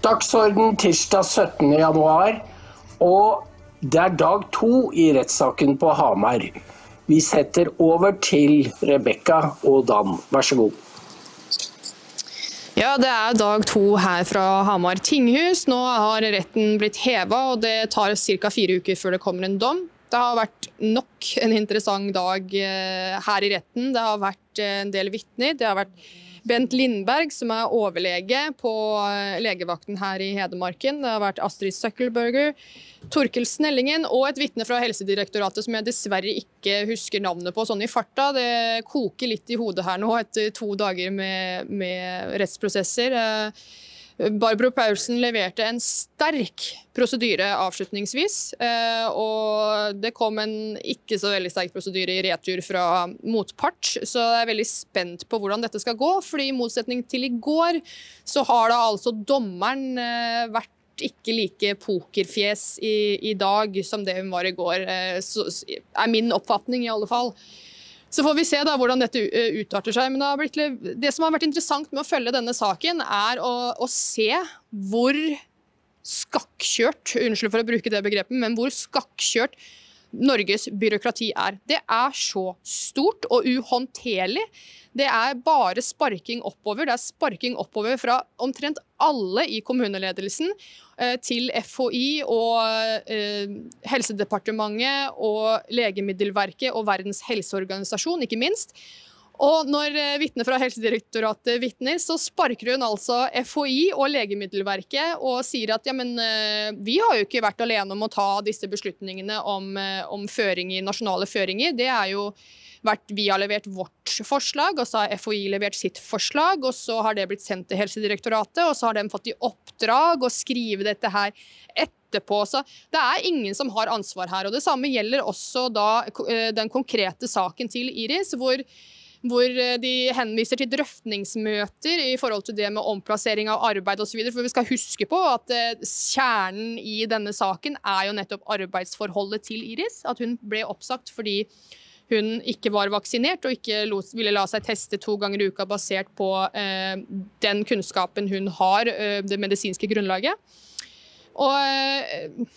Dagsorden tirsdag 17. januar, og det er dag to i rettssaken på Hamar. Vi setter over til Rebekka og Dan. Vær så god. Ja, Det er dag to her fra Hamar tinghus. Nå har retten blitt heva, og det tar ca. fire uker før det kommer en dom. Det har vært nok en interessant dag eh, her i retten. Det har vært eh, en del vitner. Det har vært Bent Lindberg, som er overlege på eh, legevakten her i Hedmarken. Det har vært Astrid Søkkelberger, Torkel Snellingen og et vitne fra Helsedirektoratet som jeg dessverre ikke husker navnet på sånn i farta. Det koker litt i hodet her nå etter to dager med, med rettsprosesser. Barbro Paulsen leverte en sterk prosedyre avslutningsvis. Eh, og det kom en ikke så veldig sterk prosedyre i retur fra motpart. Så jeg er veldig spent på hvordan dette skal gå. fordi i motsetning til i går, så har da altså dommeren eh, vært ikke like pokerfjes i, i dag som det hun var i går. Eh, så, er min oppfatning, i alle fall. Så får vi se da hvordan dette eh, utarter seg. Men det, blitt, det, som har vært interessant med å følge denne saken, er å, å se hvor skakkjørt, unnskyld for å bruke det begrepet, men hvor skakkjørt Norges byråkrati er. Det er så stort og uhåndterlig. Det er bare sparking oppover. Det er sparking oppover fra omtrent alle i kommuneledelsen eh, til FHI og eh, Helsedepartementet og Legemiddelverket og Verdens helseorganisasjon, ikke minst. Og når eh, vitner fra Helsedirektoratet vitner, så sparker hun altså FHI og Legemiddelverket og sier at ja, men eh, vi har jo ikke vært alene om å ta disse beslutningene om, eh, om føringer, nasjonale føringer. Det er jo vært, Vi har levert vårt forslag, og så har FHI levert sitt forslag. og Så har det blitt sendt til Helsedirektoratet, og så har de fått i oppdrag å skrive dette her etterpå. Så det er ingen som har ansvar her. og Det samme gjelder også da den konkrete saken til Iris. hvor hvor eh, de henviser til drøftningsmøter i forhold til det med omplassering av arbeid osv. For vi skal huske på at eh, kjernen i denne saken er jo nettopp arbeidsforholdet til Iris. At hun ble oppsagt fordi hun ikke var vaksinert og ikke ville la seg teste to ganger i uka basert på eh, den kunnskapen hun har, det medisinske grunnlaget. Og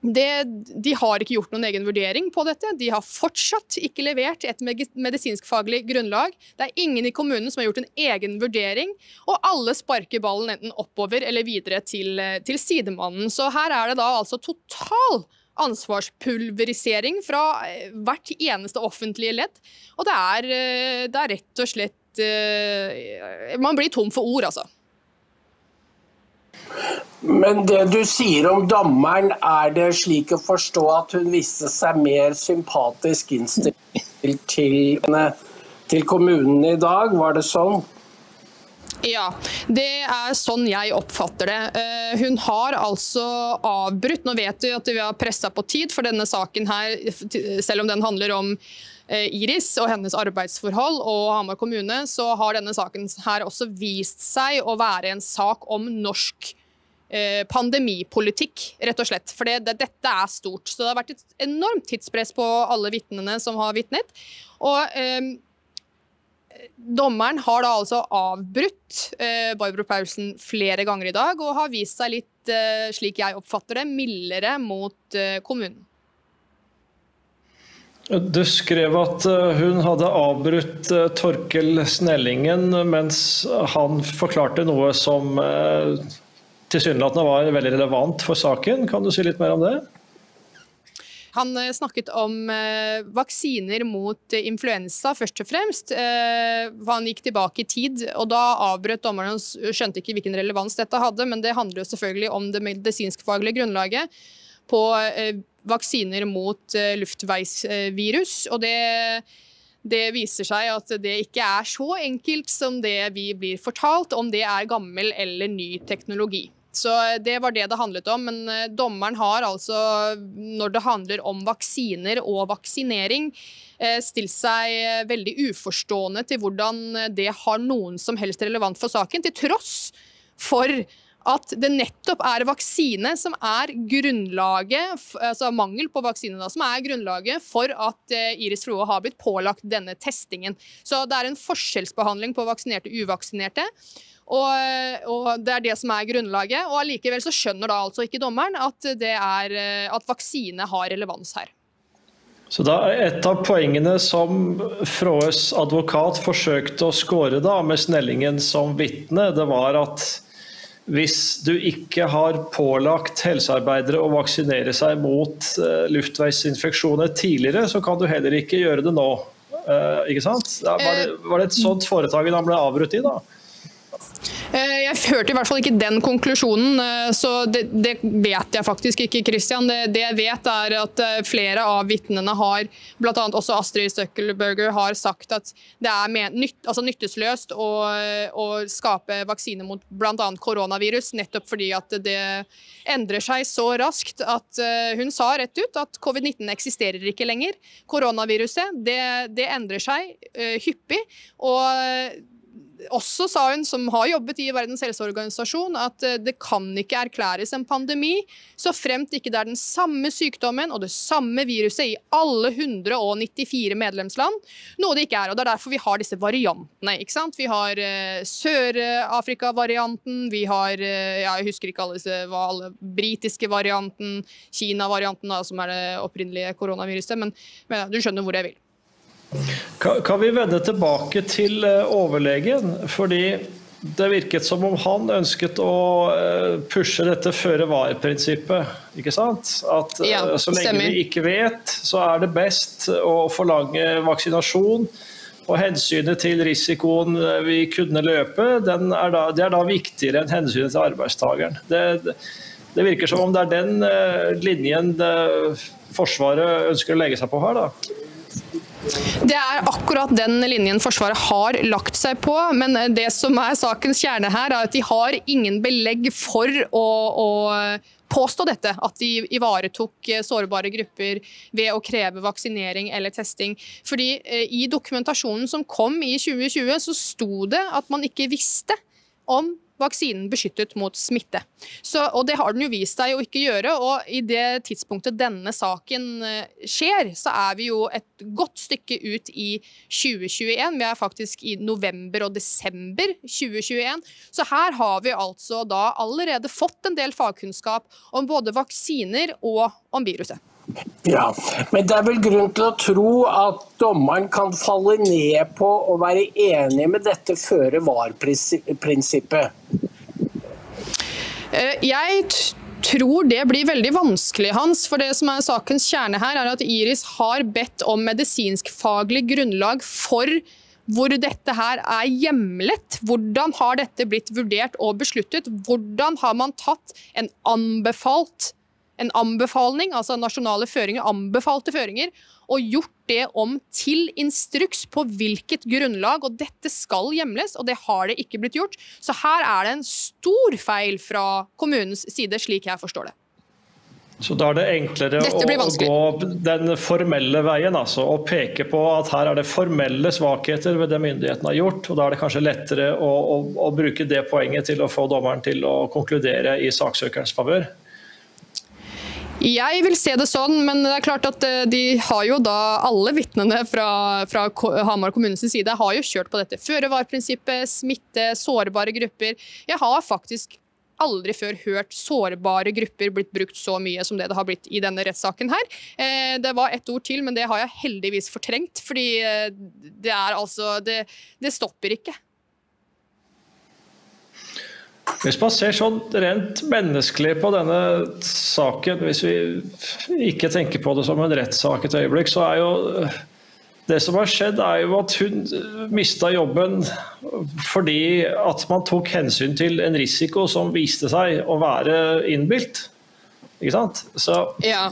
det, de har ikke gjort noen egen vurdering på dette. De har fortsatt ikke levert et medisinskfaglig grunnlag. Det er ingen i kommunen som har gjort en egen vurdering, og alle sparker ballen enten oppover eller videre til, til sidemannen. Så her er det da altså total ansvarspulverisering fra eh, hvert eneste offentlige ledd. Og det er, eh, det er rett og slett eh, Man blir tom for ord, altså. Men det du sier om dommeren, er det slik å forstå at hun viste seg mer sympatisk innstilt til, til kommunen i dag? Var det sånn? Ja, det er sånn jeg oppfatter det. Eh, hun har altså avbrutt Nå vet vi at vi har pressa på tid for denne saken her, selv om den handler om Iris og hennes arbeidsforhold og Hamar kommune, så har denne saken her også vist seg å være en sak om norsk Eh, pandemipolitikk, rett og slett. For det, det, dette er stort. Så det har vært et enormt tidspress på alle vitnene som har vitnet. Og eh, Dommeren har da altså avbrutt eh, Barbro Paulsen flere ganger i dag, og har vist seg litt, eh, slik jeg oppfatter det, mildere mot eh, kommunen. Du skrev at eh, hun hadde avbrutt eh, Torkel Snellingen mens han forklarte noe som tilsynelatende var veldig relevant for saken. Kan du si litt mer om det? Han eh, snakket om eh, vaksiner mot eh, influensa, først og fremst. Eh, han gikk tilbake i tid, og da avbrøt dommeren hans. skjønte ikke hvilken relevans dette hadde, men det handler jo selvfølgelig om det medisinskfaglige grunnlaget på eh, vaksiner mot eh, luftveisvirus. og det det viser seg at det ikke er så enkelt som det vi blir fortalt, om det er gammel eller ny teknologi. Så Det var det det handlet om. Men eh, dommeren har altså, når det handler om vaksiner og vaksinering, eh, stilt seg eh, veldig uforstående til hvordan det har noen som helst relevant for saken, til tross for at det nettopp er vaksine som er grunnlaget, altså mangel på vaksine da, som er grunnlaget for at eh, Iris Froe har blitt pålagt denne testingen. Så det er en forskjellsbehandling på vaksinerte og uvaksinerte. Og, og, det er det som er grunnlaget. Og allikevel så skjønner da altså ikke dommeren at, det er, eh, at vaksine har relevans her. Så da Et av poengene som Fråes advokat forsøkte å skåre da, med Snellingen som vitne, det var at hvis du ikke har pålagt helsearbeidere å vaksinere seg mot uh, luftveisinfeksjoner tidligere, så kan du heller ikke gjøre det nå. Uh, ikke sant? Var det, var det et sånt foretak han ble avbrutt i, da? Eh, jeg hørte i hvert fall ikke den konklusjonen, eh, så det, det vet jeg faktisk ikke. Christian. Det, det, jeg vet er at eh, flere av vitnene har, bl.a. også Astrid Støkkelberger, har sagt at det er med, nytt, altså nyttesløst å, å, skape vaksine mot bl.a. koronavirus, nettopp fordi at det endrer seg så raskt at hun sa rett ut at covid-19 eksisterer ikke lenger. Koronaviruset det, det endrer seg hyppig. og også sa hun, som har jobbet i Verdens helseorganisasjon, at eh, det kan ikke erklæres en pandemi så fremt ikke det er den samme sykdommen og det samme viruset i alle 194 medlemsland, noe det ikke er. og Det er derfor vi har disse variantene. ikke sant? Vi har uh, Sør-Afrika-varianten, vi har uh, jeg husker ikke alle disse, hva alle britiske varianten, Kina-varianten, som er det opprinnelige koronaviruset, men, men du skjønner hvor jeg vil. Kan vi vende tilbake til eh, overlegen? Fordi det virket som om han ønsket å eh, pushe dette føre var-prinsippet. ikke sant? At ja, eh, så lenge stemmer. vi ikke vet, så er det best å forlange vaksinasjon. Og hensynet til risikoen vi kunne løpe, er da, det er da viktigere enn hensynet til arbeidstakeren. Det, det, virker som om det er den linjen Forsvaret ønsker å legge seg på her. da. Det er akkurat den linjen Forsvaret har lagt seg på. Men det som er sakens kjerne her, er at de har ingen belegg for å, å påstå dette, at de ivaretok sårbare grupper ved å kreve vaksinering eller testing. Fordi eh, I dokumentasjonen som kom i 2020, så sto det at man ikke visste om vaksinen beskyttet mot smitte. Så, og Det har den jo vist seg å ikke gjøre. og I det tidspunktet denne saken eh, skjer, så er vi jo et godt stykke ut i 2021. Vi er faktisk i november og desember 2021. Så her har vi altså da allerede fått en del fagkunnskap om både vaksiner og om viruset. Ja, men det er vel grunn til å tro at dommeren kan falle ned på å være enig med dette føre var-prinsippet? Eh, jeg tror det blir veldig vanskelig, Hans. For det som er sakens kjerne her, er at Iris har bedt om medisinskfaglig grunnlag for hvor dette her er hjemlet. Hvordan har dette blitt vurdert og besluttet? Hvordan har man tatt en anbefalt en anbefaling, altså nasjonale føringer, anbefalte føringer, og gjort det om til instruks på hvilket grunnlag. Og dette skal hjemles, og det har det ikke blitt gjort. Så her er det en stor feil fra kommunens side, slik jeg forstår det. Så da er det enklere å, gå den formelle veien, altså, og peke på at her er det formelle svakheter ved det myndighetene har gjort. og Da er det kanskje lettere å, å, å bruke det poenget til å få dommeren til å konkludere i saksøkerens favør. Jeg vil se det sånn, men det er klart at eh, de har jo da alle vitnene fra, fra Hamar kommunes side har jo kjørt på dette føre-var-prinsippet, smitte, sårbare grupper. Jeg har faktisk aldri før hørt sårbare grupper blitt brukt så mye som det det har blitt i denne rettssaken her. Eh, det var ett ord til, men det har jeg heldigvis fortrengt, fordi eh, det er altså Det, det stopper ikke. Hvis man ser sånn rent menneskelig på denne saken, hvis vi ikke tenker på det som en rettssak et øyeblikk, så er jo det som har skjedd, er jo at hun mista jobben fordi at man tok hensyn til en risiko som viste seg å være innbilt. Ikke sant? Så ja.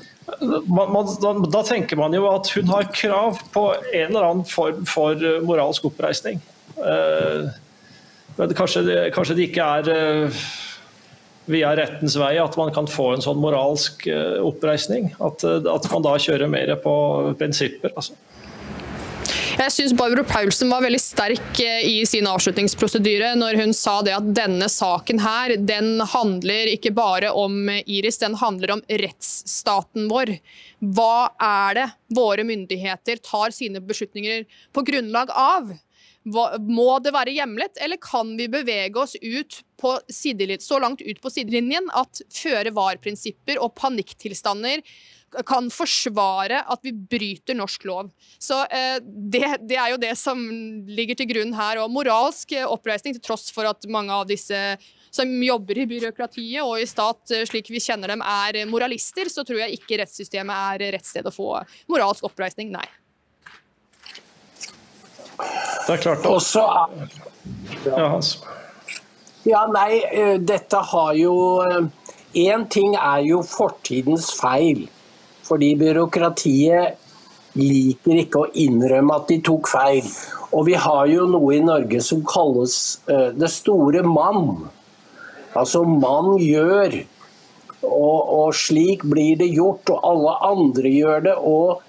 man, man, da, da, tenker man jo at hun har krav på en eller annen form for moralsk oppreisning. Uh, men kanskje det, kanskje det ikke er uh, via rettens vei at man kan få en sånn moralsk uh, oppreisning. At, uh, at, man da kjører mer på prinsipper. Altså. Jeg syns Barbro Paulsen var veldig sterk eh, i sin avslutningsprosedyre når hun sa det at denne saken her, den handler ikke bare om Iris, den handler om rettsstaten vår. Hva er det våre myndigheter tar sine beslutninger på grunnlag av? Må det være hjemlet, eller kan vi bevege oss ut så langt ut på sidelinjen at føre var-prinsipper og panikktilstander kan forsvare at vi bryter norsk lov. Så eh, det, det, er jo det som ligger til grunn her. Og moralsk oppreisning, til tross for at mange av disse som jobber i byråkratiet og i stat, eh, slik vi kjenner dem, er moralister, så tror jeg ikke rettssystemet er rett sted å få moralsk oppreisning, nei. Det er klart. Også, ja, Hans. Ja, nei, eh, dette har jo Én ting er jo fortidens feil. Fordi byråkratiet liker ikke å innrømme at de tok feil. Og vi har jo noe i Norge som kalles uh, det store mann. Altså mann gjør. Og, og, slik blir det gjort, og alle andre gjør det. Og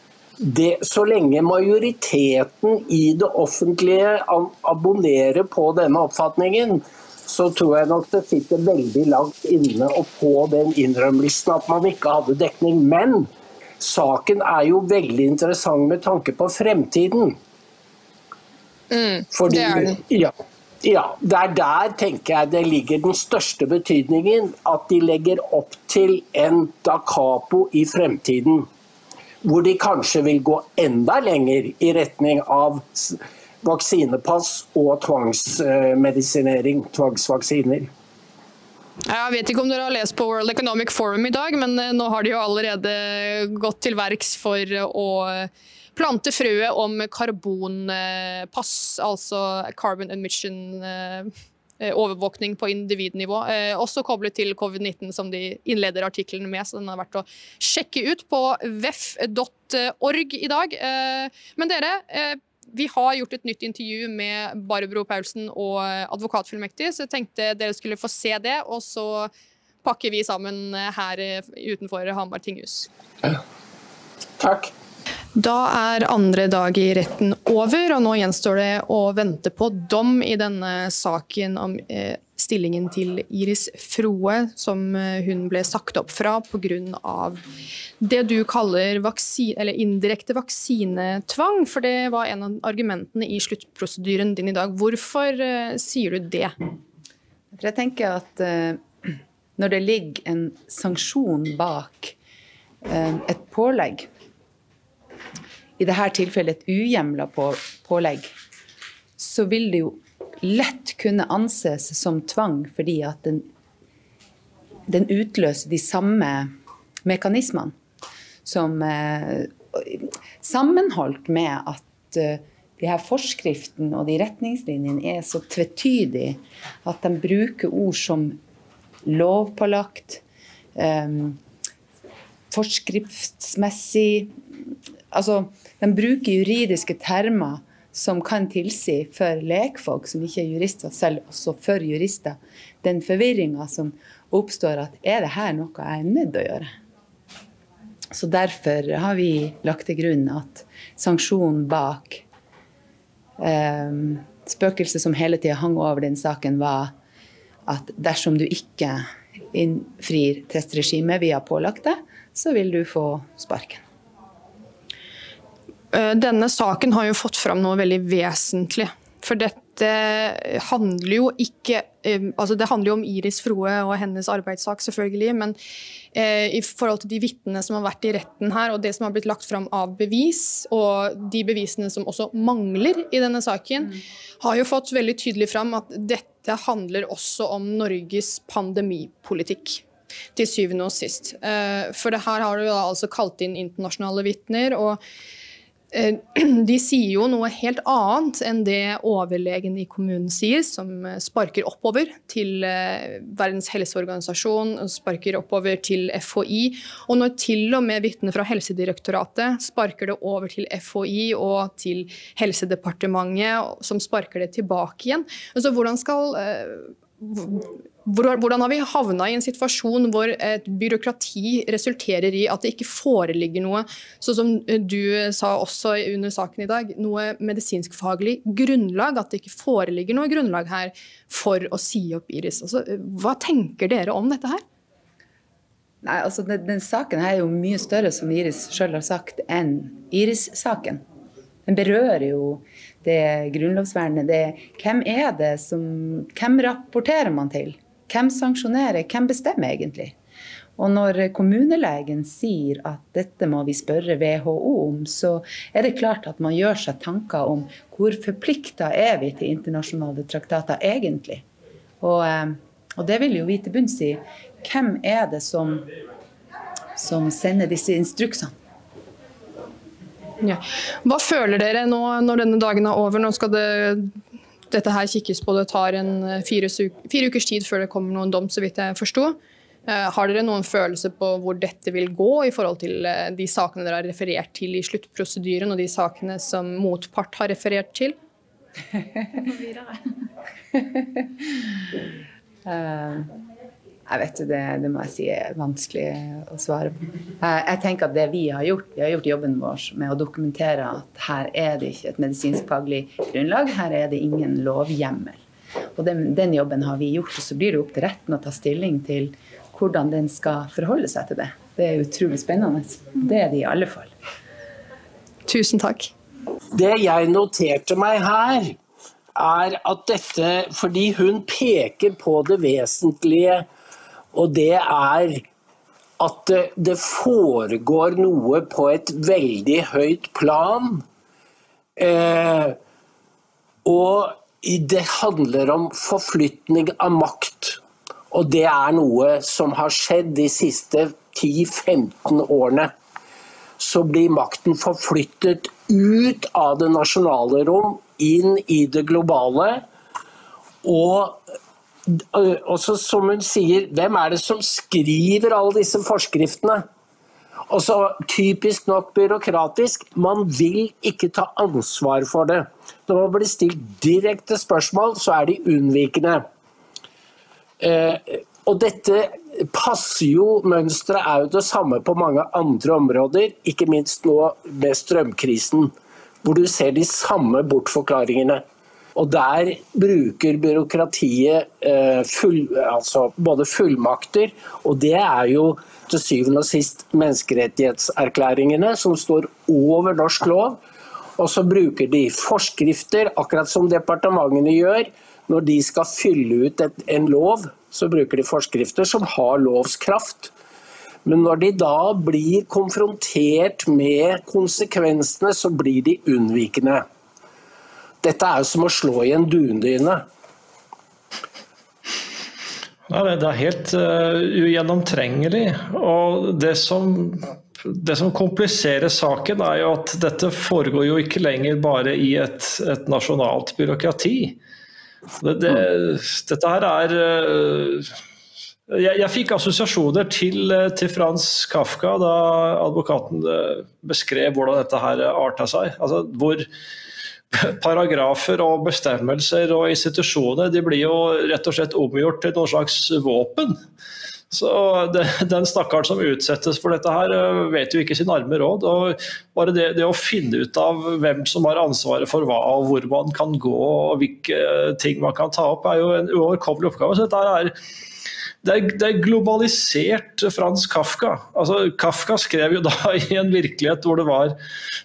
det, så lenge majoriteten i det offentlige abonnerer på denne oppfatningen, så tror jeg nok det sitter veldig langt inne å få den innrømmelsen at man ikke hadde dekning. Men saken er jo veldig interessant med tanke på fremtiden. Mm, Fordi, det er den. Ja, ja, der, der tenker jeg det ligger den største betydningen. At de legger opp til en da capo i fremtiden. Hvor de kanskje vil gå enda lenger i retning av vaksinepass og tvangsmedisinering, tvangsvaksiner. Jeg vet ikke om dere har lest på World Economic Forum i dag, men eh, nå har de jo allerede gått til verks for å plante frøet om karbonpass, altså carbon emission eh, overvåkning på individnivå. Eh, også koblet til covid-19, som de innleder artikkelen med. så Den har vært å sjekke ut på vef.org i dag. Men dere, vi har gjort et nytt intervju med Barbro Paulsen og advokatfullmektig, så jeg tenkte dere skulle få se det. Og så pakker vi sammen her utenfor Hamar tinghus. Takk. Da er andre dag i retten over, og nå gjenstår det å vente på dom i denne saken om eh, stillingen til Iris Froe, som eh, hun ble sagt opp fra pga. det du kaller vaksine, indirekte vaksinetvang. For det var en av argumentene i sluttprosedyren din i dag. Hvorfor uh, sier du det? For jeg tenker at når det ligger en sanksjon bak et pålegg, i dette tilfellet et uhjemla på, pålegg, så vil det jo lett kunne anses som tvang fordi at den, den utløser de samme mekanismene som eh, Sammenholdt med at eh, de her forskriftene og de retningslinjene er så tvetydige at de bruker ord som lovpålagt, eh, forskriftsmessig Altså, de bruker juridiske termer som kan tilsi for lekfolk som ikke er jurister, selv også for jurister, den forvirringa som oppstår at er det her noe jeg er nødt til å gjøre? Så derfor har vi lagt til grunn at sanksjonen bak eh, spøkelset som hele tida hang over den saken, var at dersom du ikke innfrir testregimet vi har pålagt deg, så vil du få sparken. Eh, denne saken har jo fått fram noe veldig vesentlig. For dette handler jo ikke eh, altså Det handler jo om Iris Froe og hennes arbeidssak, selvfølgelig. Men eh, i forhold til de vitnene som har vært i retten her, og det som har blitt lagt fram av bevis, og de bevisene som også mangler i denne saken, mm. har jo fått veldig tydelig fram at dette handler også om Norges pandemipolitikk til syvende og sist. For det her har du da altså kalt inn internasjonale vitner. og de sier jo noe helt annet enn det overlegen i kommunen sier, som eh, sparker oppover til eh, Verdens helseorganisasjon, sparker oppover til FHI. Og når til og med vitner fra Helsedirektoratet sparker det over til FHI og til Helsedepartementet, som sparker det tilbake igjen. Altså, hvordan skal hvordan har vi havna i en situasjon hvor et byråkrati resulterer i at det ikke foreligger noe, sånn som du sa også under saken i dag, noe medisinskfaglig grunnlag? At det ikke foreligger noe grunnlag her for å si opp Iris. Altså, hva tenker dere om dette her? Nei, altså den, den, saken her er jo mye større, som Iris sjøl har sagt, enn Iris-saken. Den berører jo det grunnlovsvernet. Det, hvem er det som Hvem rapporterer man til? Hvem sanksjonerer? Hvem bestemmer egentlig? Og når kommunelegen sier at dette må vi spørre WHO om, så er det klart at man gjør seg tanker om hvor forplikta er vi til internasjonale traktater egentlig. Og, eh, og det vil jo vi til bunns i. Hvem er det som, som sender disse instruksene? Ja. Hva føler dere nå når denne dagen er over? Nå skal det, dette her kikkes på. Det tar en eh, fire, fire, ukers tid før det kommer noen dom, så vidt jeg forsto. Eh, har dere noen følelse på hvor dette vil gå i forhold til eh, de sakene dere har referert til i sluttprosedyren, og de sakene som motpart har referert til? uh, Jeg vet det, det må jeg si er vanskelig å svare på. Jeg tenker at det vi har gjort, vi har gjort jobben vår med å dokumentere at her er det ikke et medisinskfaglig grunnlag, her er det ingen lovhjemmel. Og den, den, jobben har vi gjort, og så blir det opp til retten å ta stilling til hvordan den skal forholde seg til det. Det er utrolig spennende. Det er det i alle fall. Tusen takk. Det jeg noterte meg her, er at dette Fordi hun peker på det vesentlige og det er at det foregår noe på et veldig høyt plan. Eh, og det handler om forflytning av makt. Og det er noe som har skjedd de siste 10-15 årene. Så blir makten forflyttet ut av det nasjonale rom, inn i det globale. Og også som hun sier, hvem er det som skriver alle disse forskriftene? Og så Typisk nok byråkratisk, man vil ikke ta ansvar for det. Når man blir stilt direkte spørsmål, så er de unnvikende. Eh, og dette passer jo, mønsteret er jo det samme på mange andre områder, ikke minst nå med strømkrisen, hvor du ser de samme bortforklaringene. Og der bruker byråkratiet eh, full, altså både fullmakter, og det er jo til syvende og sist menneskerettighetserklæringene som står over norsk lov. Og så bruker de forskrifter, akkurat som departementene gjør. Når de skal fylle ut et, en lov, så bruker de forskrifter som har lovskraft. Men når de da blir konfrontert med konsekvensene, så blir de unnvikende. Dette er jo som å slå i en dundyne. Ja, det er helt uh, ugjennomtrengelig. Og det som, det som, kompliserer saken, er jo at dette foregår jo ikke lenger bare i et, et nasjonalt byråkrati. Det, det, dette her er uh, jeg, jeg, fikk assosiasjoner til, til, Frans Kafka da advokaten eh, beskrev hvordan dette her arta seg. Altså, hvor paragrafer og bestemmelser og institusjoner de blir jo rett og slett omgjort til noen slags våpen. Så det, Den stakkaren som utsettes for dette, her eh, vet jo ikke sin arme råd. og Bare det, det, å finne ut av hvem som har ansvaret for hva, og hvor man kan gå og hvilke ting man kan ta opp, er jo en uoverkommelig oppgave. Så dette er det er, det er, globalisert Frans Kafka. Altså, Kafka skrev jo da i en virkelighet hvor det var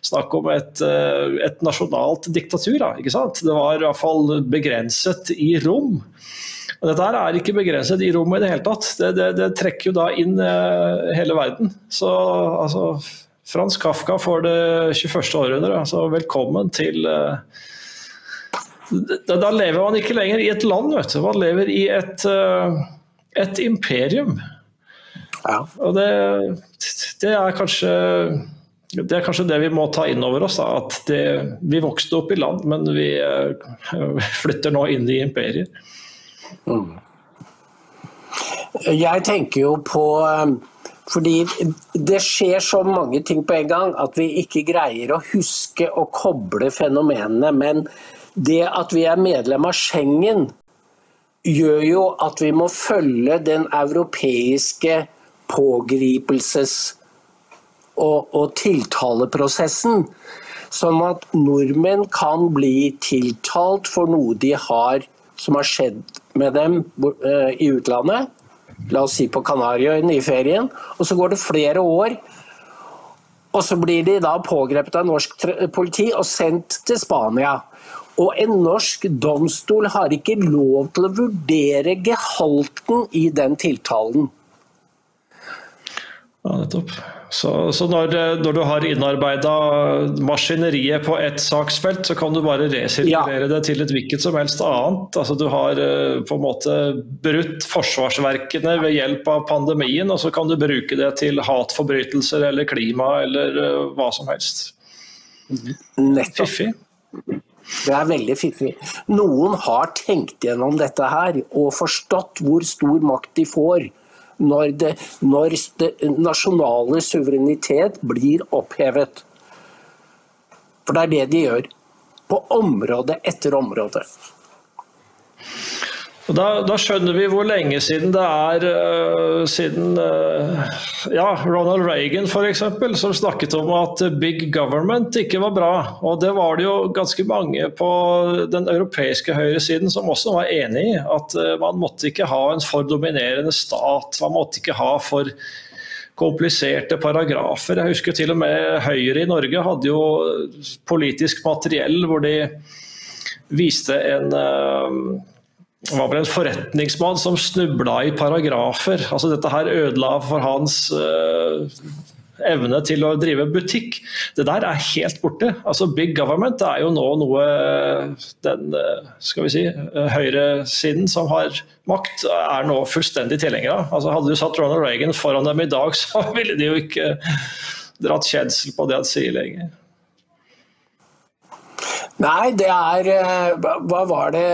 snakk om et, eh, et nasjonalt diktatur. Da, ikke sant? Det var i hvert fall begrenset i rom. Og dette her er ikke begrenset i rom i det hele tatt. Det, det, det trekker jo da inn uh, hele verden. Så altså Frans Kafka for det 21. århundre, altså velkommen til uh, da, lever man ikke lenger i et land, vet du. Man lever i et et imperium. Ja. Og det, det, er kanskje det er kanskje det vi må ta inn over oss. Da, at det, vi vokste opp i land, men vi uh, flytter nå inn i imperier. Mm. Jeg tenker jo på um, fordi det skjer så mange ting på en gang at vi ikke greier å huske å koble fenomenene. Men det at vi er medlem av Schengen, gjør jo at vi må følge den europeiske pågripelses- og, og tiltaleprosessen. Sånn at nordmenn kan bli tiltalt for noe de har som har skjedd med dem uh, i utlandet. La oss si på Kanariøyene i ferien. Og så går det flere år. Og så blir de da pågrepet av norsk politi og sendt til Spania. Og en norsk domstol har ikke lov til å vurdere gehalten i den tiltalen. Ja, nettopp. Så, så når, når, du har innarbeida maskineriet på ett saksfelt, så kan du bare resirkulere ja. det til et hvilket som helst annet. Altså, du har eh, på en måte brutt forsvarsverkene ved hjelp av pandemien, og så kan du bruke det til hatforbrytelser eller klima eller uh, hva som helst. Nettopp. Fiffig. Det er veldig fiffig. Noen har tenkt gjennom dette her og forstått hvor stor makt de får når, det, når det nasjonale suverenitet blir opphevet. For det er det de gjør. På område etter område. Da, da, skjønner vi hvor lenge siden det er uh, siden uh, ja, Ronald Reagan f.eks. som snakket om at big government ikke var bra. Og det var det jo ganske mange på den europeiske høyresiden som også var enig i. At uh, man måtte ikke ha en for dominerende stat. Man måtte ikke ha for kompliserte paragrafer. Jeg husker til og med Høyre i Norge hadde jo politisk materiell hvor de viste en det var vel en forretningsmann som snubla i paragrafer. Altså Dette her ødela for hans uh, evne til å drive butikk. Det der er helt borte. Altså Big government er jo nå noe den uh, skal vi si, høyresiden som har makt, er nå fullstendig tilhenger av. Altså Hadde du satt Ronald Reagan foran dem i dag, så ville de jo ikke dratt kjensel på det han sier lenger. Nei, det er Hva var det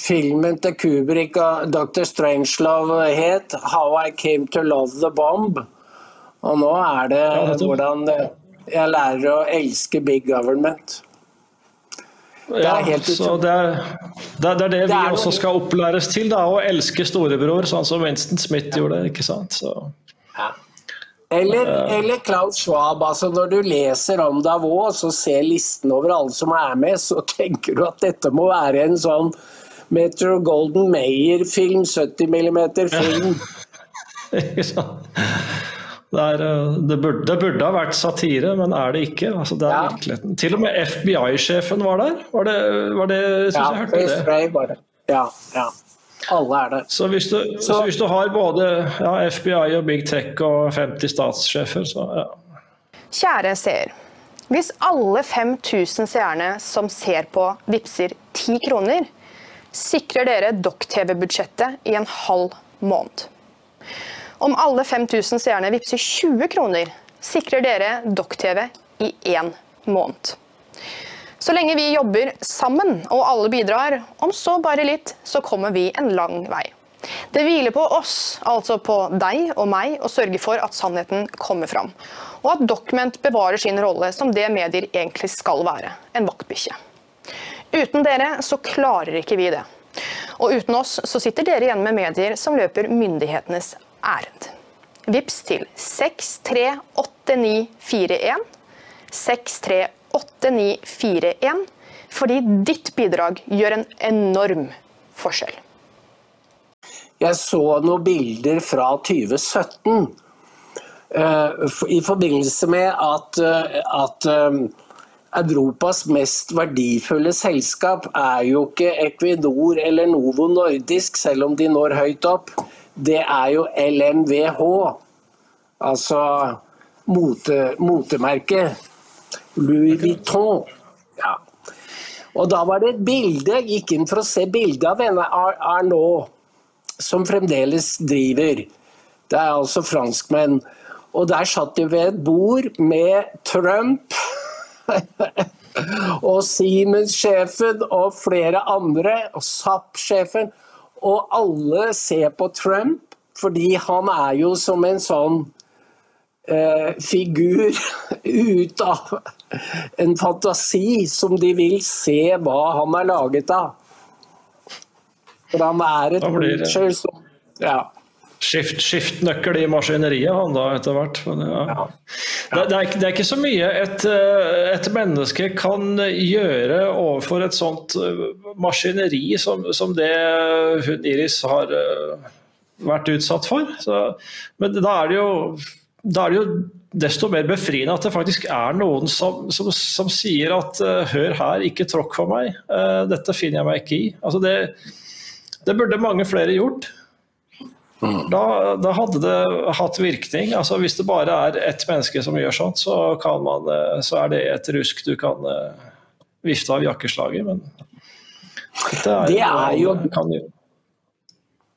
filmen til Kubrick og Dr. Strangelove het 'How I Came to Love the Bomb'. Og nå er det ja, hvordan jeg lærer å elske big government. Det er helt så det er, det er, det, er det, vi også skal opplæres til, da, å elske storebror, sånn som Winston Smith gjorde. ikke sant? Ja. Eller, eller, Klaus Schwab. altså Når du leser om Davos og ser listen over alle som er med, så tenker du at dette må være en sånn Metro Golden Mayer-film, 70 mm-film. Det, er, eh, det, burde, det, burde, ha vært satire, men er det ikke. Altså, det er ja. virkeligheten. Til og med FBI-sjefen var der. Var det, var det synes ja, jeg hørte det? Var det. Ja, ja. Alle er der. Så hvis du, så, så hvis du har både ja, FBI og Big Tech og 50 statssjefer, så ja. Kjære seer. Hvis alle 5000 seerne som ser på, vippser 10 kroner, sikrer dere Dokk-TV-budsjettet i en halv måned. Om alle 5000 seerne vippser 20 kroner, sikrer dere Dokk-TV i én måned. Så lenge vi jobber sammen og alle bidrar, om så bare litt, så kommer vi en lang vei. Det hviler på oss, altså på deg og meg, å sørge for at sannheten kommer fram. Og at Document bevarer sin rolle som det medier egentlig skal være, en vaktbikkje. Uten dere så klarer ikke vi det. Og uten oss så sitter dere igjen med medier som løper myndighetenes ærend. Vips til 638941. 638941. Fordi ditt bidrag gjør en enorm forskjell. Jeg så noen bilder fra 2017 uh, i forbindelse med at, uh, at uh, Europas mest verdifulle selskap er jo ikke Equinor eller Novo Nordisk, selv om de når høyt opp. Det er jo LMVH, altså mote, motemerket. Louis Vuitton. Ja. Og da var det et bilde, jeg gikk inn for å se bildet av denne Arnault, som fremdeles driver. Det er altså franskmenn. Og der satt de ved et bord med Trump og Siemens-sjefen og flere andre, og SAP-sjefen. Og alle ser på Trump, fordi han er jo som en sånn eh, figur ut av en fantasi som de vil se hva han er laget av. For han er et creature som Ja. Skift, skiftnøkkel i maskineriet, han da, etter hvert. Men, ja. Ja. Det, det, er, det er ikke så mye et, eh, et menneske kan gjøre overfor et sånt eh, maskineri som, som det hun Iris har eh, vært utsatt for. Så, men da er det jo da er det jo desto mer befriende at det faktisk er noen som, som, som sier at hør her, ikke tråkk for meg, dette finner jeg meg ikke i. Altså det, det burde mange flere gjort. Da, da hadde det hatt virkning. Altså Hvis det bare er ett menneske som gjør sånt, så, kan man, eh, så er det et rusk du kan eh, vifte av jakkeslaget. Men dette Det er jo- kan gjøre.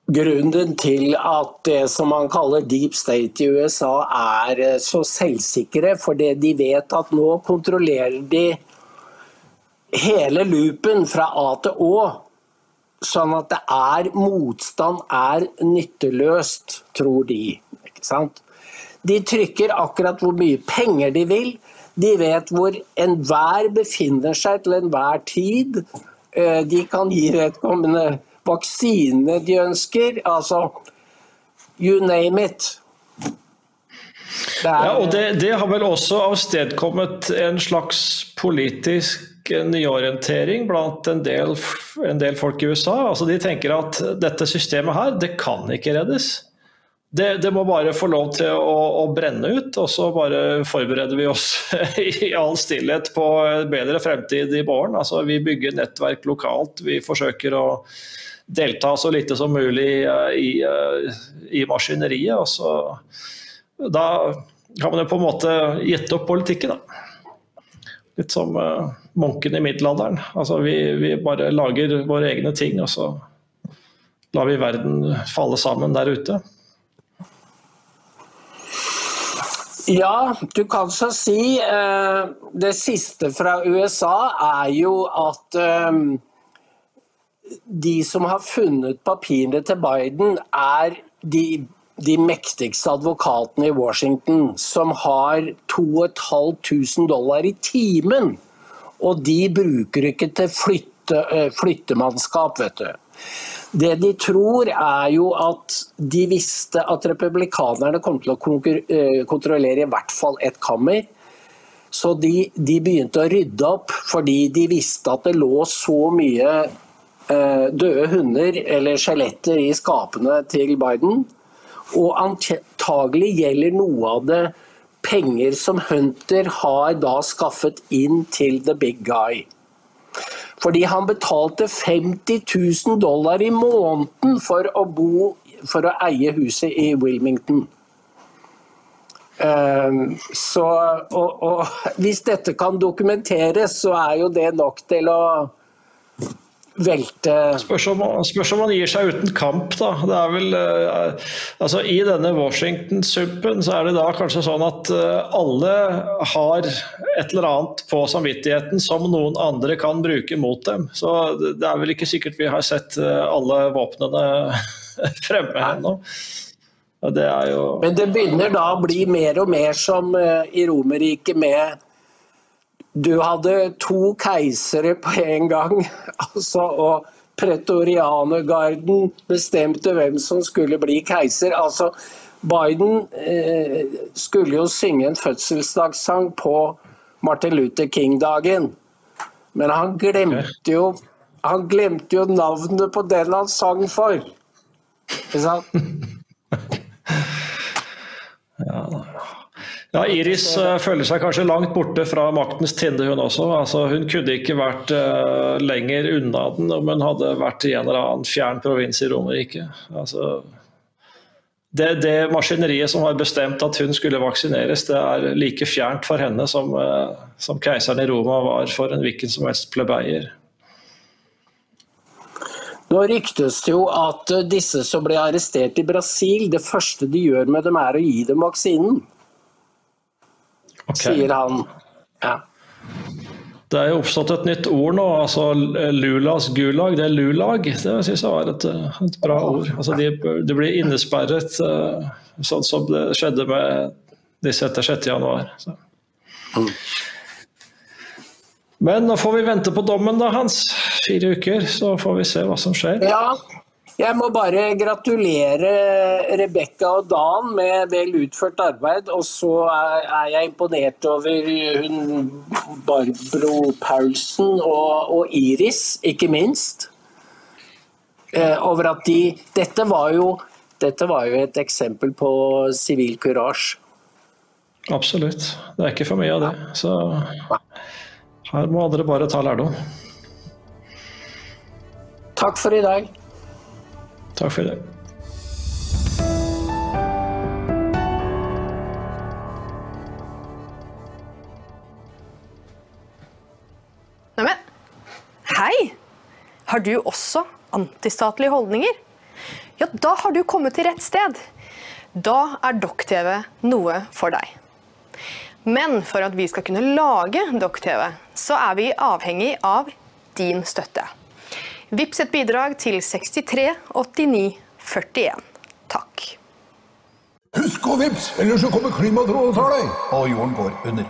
Grunnen til at det som man kaller deep state i USA er eh, så selvsikre, fordi de vet at nå kontrollerer de hele loopen fra A til Å. Sånn at det er motstand er nytteløst, tror de. Ikke sant? De trykker akkurat hvor mye penger de vil. De vet hvor enhver befinner seg til enhver tid. Eh, De kan gi vedkommende vaksinene de ønsker. Altså you name it. Det er, Ja, og det, det har vel også avstedkommet en slags politisk nyorientering blant en del, en del folk i USA. Altså De tenker at dette systemet her, det kan ikke reddes. Det, det må bare få lov til å, å brenne ut, og så bare forbereder vi oss i all stillhet på en bedre fremtid i morgen. Altså Vi bygger nettverk lokalt, vi forsøker å delta så lite som mulig eh, i, eh, i maskineriet. og så da har man jo på en måte gitt opp politikken. Da. Litt som uh, munken i middelalderen. Altså, vi, vi bare lager våre egne ting, og så lar vi verden falle sammen der ute. Ja, du kan så si Uh, Det siste fra USA er jo at uh, de som har funnet papirene til Biden, er de, de mektigste advokatene i Washington, som har 2500 dollar i timen. Og de bruker ikke til flytte, eh, flyttemannskap, vet du. Det de tror er jo at de visste at republikanerne kom til å eh, kontrollere i hvert fall ett kammer. Så de, de begynte å rydde opp fordi de visste at det lå så mye eh, døde hunder eller skjeletter i skapene til Biden. Og antagelig gjelder noe av det penger som Hunter har da skaffet inn til the big guy. Fordi han betalte 50 000 dollar i måneden for å bo for å eie huset i Wilmington. Um, så, og, og hvis dette kan dokumenteres, så er jo det nok til å velte Spørs om, spørs om man gir seg uten kamp, da. Det er vel, eh, altså I denne Washington-suppen så er det da kanskje sånn at eh, alle har et eller annet på samvittigheten som noen andre kan bruke mot dem. Så det er vel ikke sikkert vi har sett eh, alle våpnene fremme ennå. Jo Men det begynner da å bli mer og mer som eh, i Romerriket med Du hadde to keisere på en gang, altså, og pretorianergarden bestemte hvem som skulle bli keiser. Altså, Biden eh, skulle jo synge en fødselsdagssang på Martin Luther King-dagen, men han glemte jo han glemte jo navnet på den han sang for. Ikke sant? Ja, Iris eh, føler seg kanskje langt borte fra maktens tinde, hun også. Altså, hun kunne ikke vært uh, lenger unna den om hun hadde vært i en eller annen fjern provins i Romerike. Altså, det, det maskineriet som har bestemt at hun skulle vaksineres, det er like fjernt for henne som, uh, som keiseren i Roma var for en hvilken som helst plebeier. Nå ryktes det jo at disse som ble arrestert i Brasil, det første de gjør med dem er å gi dem vaksinen, Ok. sier han. Ja. Det er jo oppstått et nytt ord nå, altså Lulas gulag. Det er lulag. Det synes jeg var et, eh, et bra ord. Altså de, de blir innesperret, eh, sånn som det skjedde med disse etter 6. januar. Så. Men nå får vi vente på dommen da, Hans. Fire uker, så får vi se hva som skjer. ja, Jeg må bare gratulere Rebekka og Dan med vel utført arbeid. Og så er jeg imponert over hun Barbro Paulsen og, og Iris, ikke minst. Eh, over at de Dette var jo, dette var jo et eksempel på sivil kurasje. Absolutt. Det er ikke for mye av det. Så her må dere bare ta lærdom. Takk for i dag. Takk for det. Neimen, hei! Har du også antistatlige holdninger? Ja, da har du kommet til rett sted. Da er Dokk-TV noe for deg. Men for at vi skal kunne lage Dokk-TV, så er vi avhengig av din støtte. Vips et bidrag til 63 89 41. Takk. Husk å vips, ellers så kommer Klimatrollet og tar deg, og jorden går under.